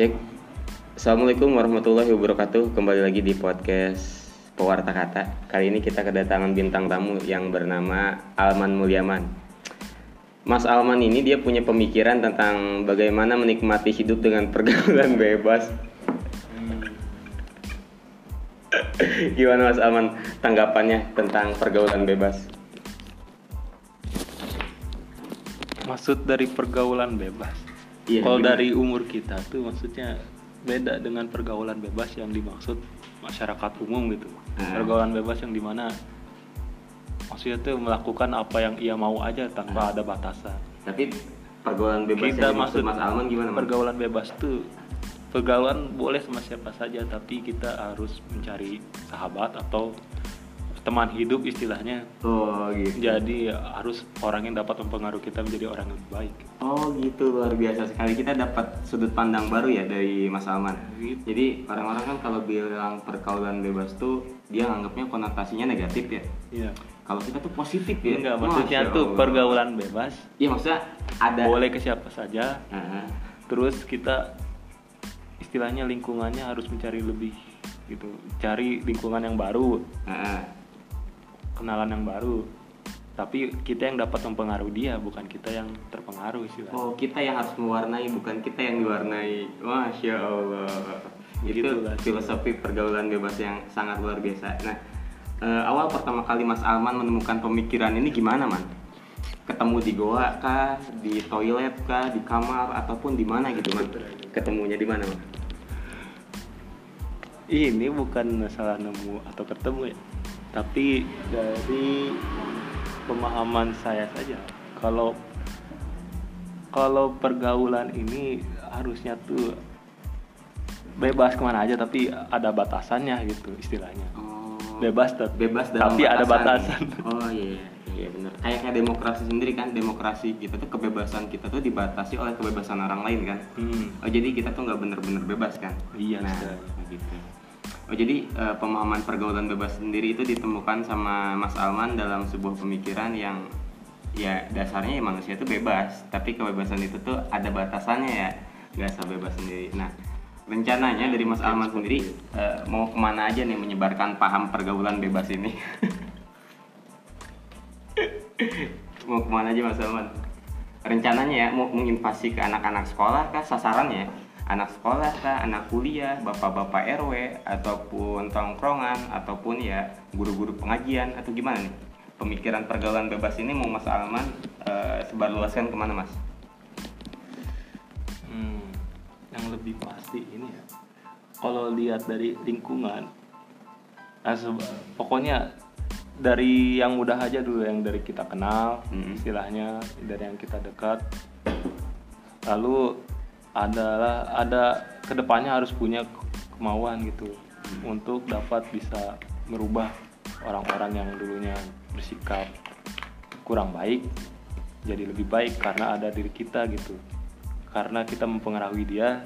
Cek. Assalamualaikum warahmatullahi wabarakatuh. Kembali lagi di podcast Pewarta Kata. Kali ini kita kedatangan bintang tamu yang bernama Alman Mulyaman. Mas Alman ini dia punya pemikiran tentang bagaimana menikmati hidup dengan pergaulan bebas. Gimana Mas Alman tanggapannya tentang pergaulan bebas? maksud dari pergaulan bebas Iya, kalau dari umur kita tuh maksudnya beda dengan pergaulan bebas yang dimaksud masyarakat umum gitu Hmm. pergaulan bebas yang di mana maksudnya tuh melakukan apa yang ia mau aja tanpa ada batasan Tapi pergaulan bebas kita yang maksud Mas Alman gimana? Mas? pergaulan bebas tuh pergaulan boleh sama siapa saja tapi kita harus mencari sahabat atau teman hidup istilahnya Oh gitu. jadi harus orang yang dapat mempengaruhi kita menjadi orang yang baik Oh gitu luar biasa sekali kita dapat sudut pandang baru ya dari Mas Alman. Gitu. Jadi orang-orang kan kalau bilang pergaulan bebas tuh dia anggapnya konotasinya negatif ya. Iya. Kalau kita tuh positif ya. Enggak, maksudnya Masya tuh Allah. pergaulan bebas, Iya maksudnya ada. boleh ke siapa saja. Heeh. Terus kita istilahnya lingkungannya harus mencari lebih gitu, cari lingkungan yang baru, Heeh. Kenalan yang baru. Tapi kita yang dapat mempengaruhi dia, bukan kita yang terpengaruh istilahnya. Oh kita yang harus mewarnai bukan kita yang diwarnai. Masya Allah. Itu Begitulah. filosofi pergaulan bebas yang sangat luar biasa. Nah eh, awal pertama kali Mas Alman menemukan pemikiran ini gimana man? Ketemu di goa kah, di toilet kah, di kamar ataupun di mana gitu man? Ketemunya di mana man? Ini bukan masalah nemu atau ketemu ya, tapi dari pemahaman saya saja. Kalau kalau pergaulan ini harusnya tuh bebas ke mana aja, tapi ada batasannya gitu istilahnya. Oh, Bebas tet- bebas dalam tapi ada batasan. Oh iya, iya benar. Kayak kayak demokrasi sendiri kan, demokrasi kita tuh kebebasan kita tuh dibatasi oleh kebebasan orang lain kan. Hmm, Oh jadi kita tuh nggak bener-bener bebas kan? Iya, Nah, gitu. Oh jadi eh, pemahaman pergaulan bebas sendiri itu ditemukan sama Mas Alman dalam sebuah pemikiran yang ya dasarnya ya manusia itu bebas, tapi kebebasan itu tuh ada batasannya ya, nggak asal bebas sendiri. Nah rencananya dari Mas Alman sendiri eh, mau ke mana aja nih menyebarkan paham pergaulan bebas ini? mau ke mana aja Mas Alman? Rencananya ya mau menginvasi ke anak-anak sekolah kah sasarannya? Anak sekolah kah, anak kuliah, bapak-bapak RW, ataupun tongkrongan, ataupun ya guru-guru pengajian atau gimana nih? Pemikiran pergaulan bebas ini mau Mas Alman eh, sebarluaskan ke mana Mas? hmm, yang lebih pasti ini ya. Kalau lihat dari lingkungan, nah, pokoknya dari yang mudah aja dulu yang dari kita kenal Hmm. istilahnya dari yang kita dekat lalu adalah ada ke depannya harus punya kemauan gitu untuk dapat bisa merubah orang-orang yang dulunya bersikap kurang baik jadi lebih baik karena ada diri kita gitu. Karena kita mempengaruhi dia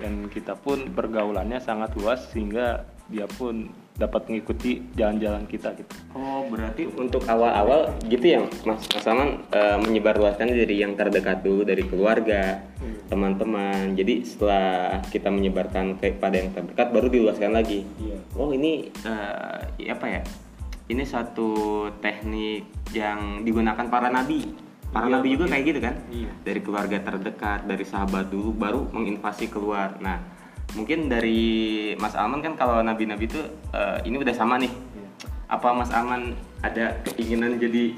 dan kita pun pergaulannya sangat luas sehingga dia pun dapat mengikuti jalan-jalan kita gitu. Oh berarti untuk awal-awal gitu ya Mas. Mas Alman eh, menyebarluaskan dari yang terdekat dulu dari keluarga, teman-teman. Jadi setelah kita menyebarkan kepada yang terdekat baru diluaskan lagi. Iya. Oh ini eh, apa ya? Ini satu teknik yang digunakan para nabi. Para Iya, nabi juga begitu. kayak gitu kan? Iya. Dari keluarga terdekat, dari sahabat dulu baru menginvasi keluar. Nah, mungkin dari Mas Alman kan kalau nabi-nabi itu eh, ini udah sama nih. Iya. Apa Mas Alman ada keinginan jadi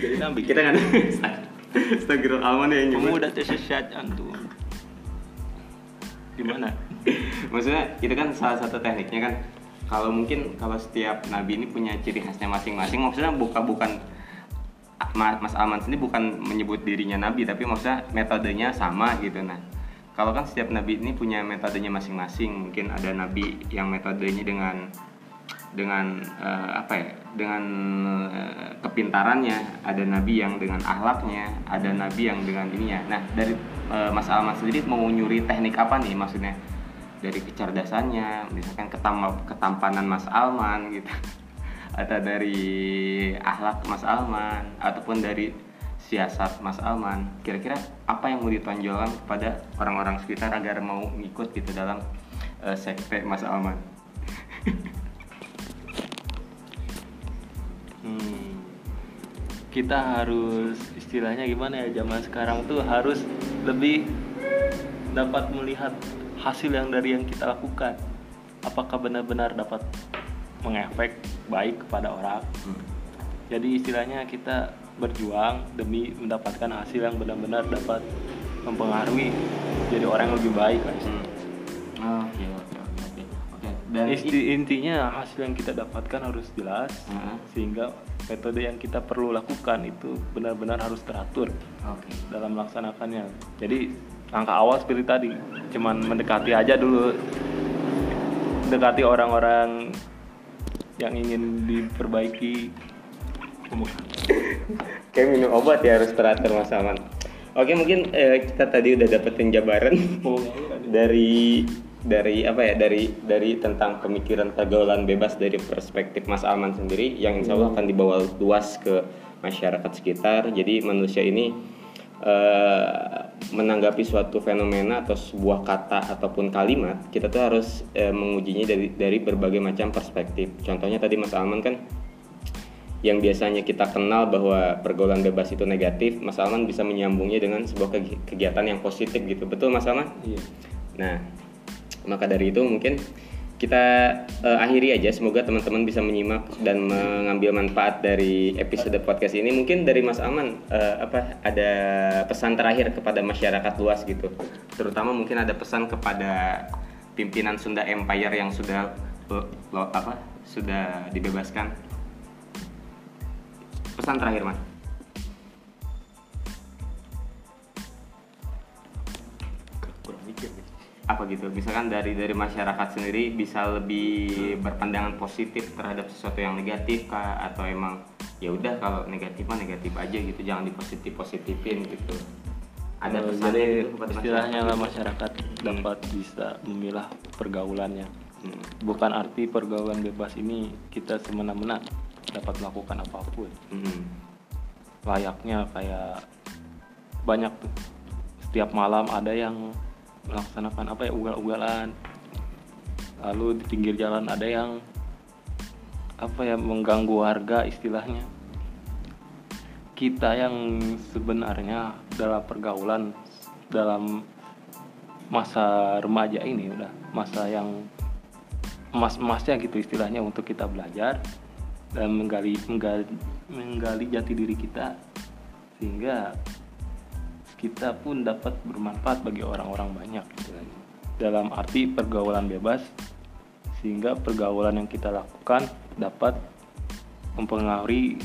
jadi nabi kita kan Astagfirullah Alman ya nyebut. pemuda tersesat antum gimana Maksudnya itu kan salah satu tekniknya kan. Kalau mungkin kalau setiap nabi ini punya ciri khasnya masing-masing, maksudnya bukan bukan Ma- Mas Alman sendiri bukan menyebut dirinya nabi, tapi maksudnya metodenya sama gitu. Nah, kalau kan setiap nabi ini punya metodenya masing-masing. Mungkin ada nabi yang metodenya dengan dengan eh, apa ya? Dengan eh, kepintarannya, ada nabi yang dengan akhlaknya, ada nabi yang dengan ininya. Nah, dari eh, Mas Alman sendiri mau nyuri teknik apa nih maksudnya? Dari kecerdasannya, misalkan ketam ketampanan Mas Alman gitu. Atau dari akhlak Mas Alman ataupun dari siasat Mas Alman kira-kira apa yang mau ditonjolkan kepada orang-orang sekitar agar mau ngikut gitu dalam uh, sekte Mas Alman kita harus istilahnya gimana ya zaman sekarang tuh harus lebih dapat melihat hasil yang dari yang kita lakukan apakah benar-benar dapat mengefek baik kepada orang Hmm. jadi istilahnya kita berjuang demi mendapatkan hasil yang benar-benar dapat mempengaruhi jadi orang yang lebih baik kan Hmm. Oke oke oke oke. Oke. Dan Isti- intinya hasil yang kita dapatkan harus jelas Heeh. sehingga metode yang kita perlu lakukan itu benar-benar harus teratur Oke. dalam melaksanakannya. Jadi langkah awal seperti tadi, cuman mendekati aja dulu, mendekati orang-orang yang ingin diperbaiki. Kayak minum obat ya harus teratur Mas Alman. Oke mungkin eh, kita tadi udah dapetin jabaran dari dari apa ya dari dari tentang pemikiran pergaulan bebas dari perspektif Mas Alman sendiri yang insya Allah akan dibawa luas ke masyarakat sekitar. Jadi manusia ini eh, menanggapi suatu fenomena atau sebuah kata ataupun kalimat kita tuh harus eh, mengujinya dari dari berbagai macam perspektif. Contohnya tadi Mas Alman kan yang biasanya kita kenal bahwa pergaulan bebas itu negatif, Mas Alman bisa menyambungnya dengan sebuah kegi- kegiatan yang positif gitu. Betul Mas Alman? Iya. Nah, maka dari itu mungkin kita eh, akhiri aja. Semoga teman-teman bisa menyimak dan mengambil manfaat dari episode podcast ini. Mungkin dari Mas Aman eh, apa ada pesan terakhir kepada masyarakat luas gitu. Terutama mungkin ada pesan kepada pimpinan Sunda Empire yang sudah eh, lo- apa sudah dibebaskan. Pesan terakhir Mas. Apa gitu misalkan dari dari masyarakat sendiri bisa lebih berpandangan positif terhadap sesuatu yang negatif kah atau emang ya udah kalau negatif mah negatif aja gitu jangan dipositif positifin gitu ada Eh, pesannya jadi gitu istilahnya lah masyarakat masyarakat dapat bisa memilah pergaulannya. Hmm. Bukan arti pergaulan bebas ini kita semena-mena dapat melakukan apa pun. Hmm. layaknya kayak banyak tuh setiap malam ada yang melaksanakan apa ya ugal-ugalan. Lalu di pinggir jalan ada yang apa ya mengganggu warga istilahnya. Kita yang sebenarnya dalam pergaulan dalam masa remaja ini udah masa yang emas-emasnya gitu istilahnya untuk kita belajar dan menggali menggali, menggali jati diri kita. Sehingga kita pun dapat bermanfaat bagi orang-orang banyak istilahnya. dalam arti pergaulan bebas sehingga pergaulan yang kita lakukan dapat mempengaruhi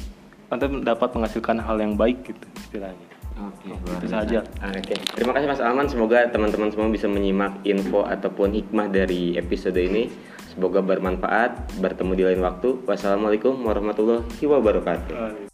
atau dapat menghasilkan hal yang baik gitu istilahnya Oke, itu saja. Oke, terima kasih Mas Alman. Semoga teman-teman semua bisa menyimak info ataupun hikmah dari episode ini. Semoga bermanfaat. Bertemu di lain waktu. Wassalamualaikum warahmatullahi wabarakatuh.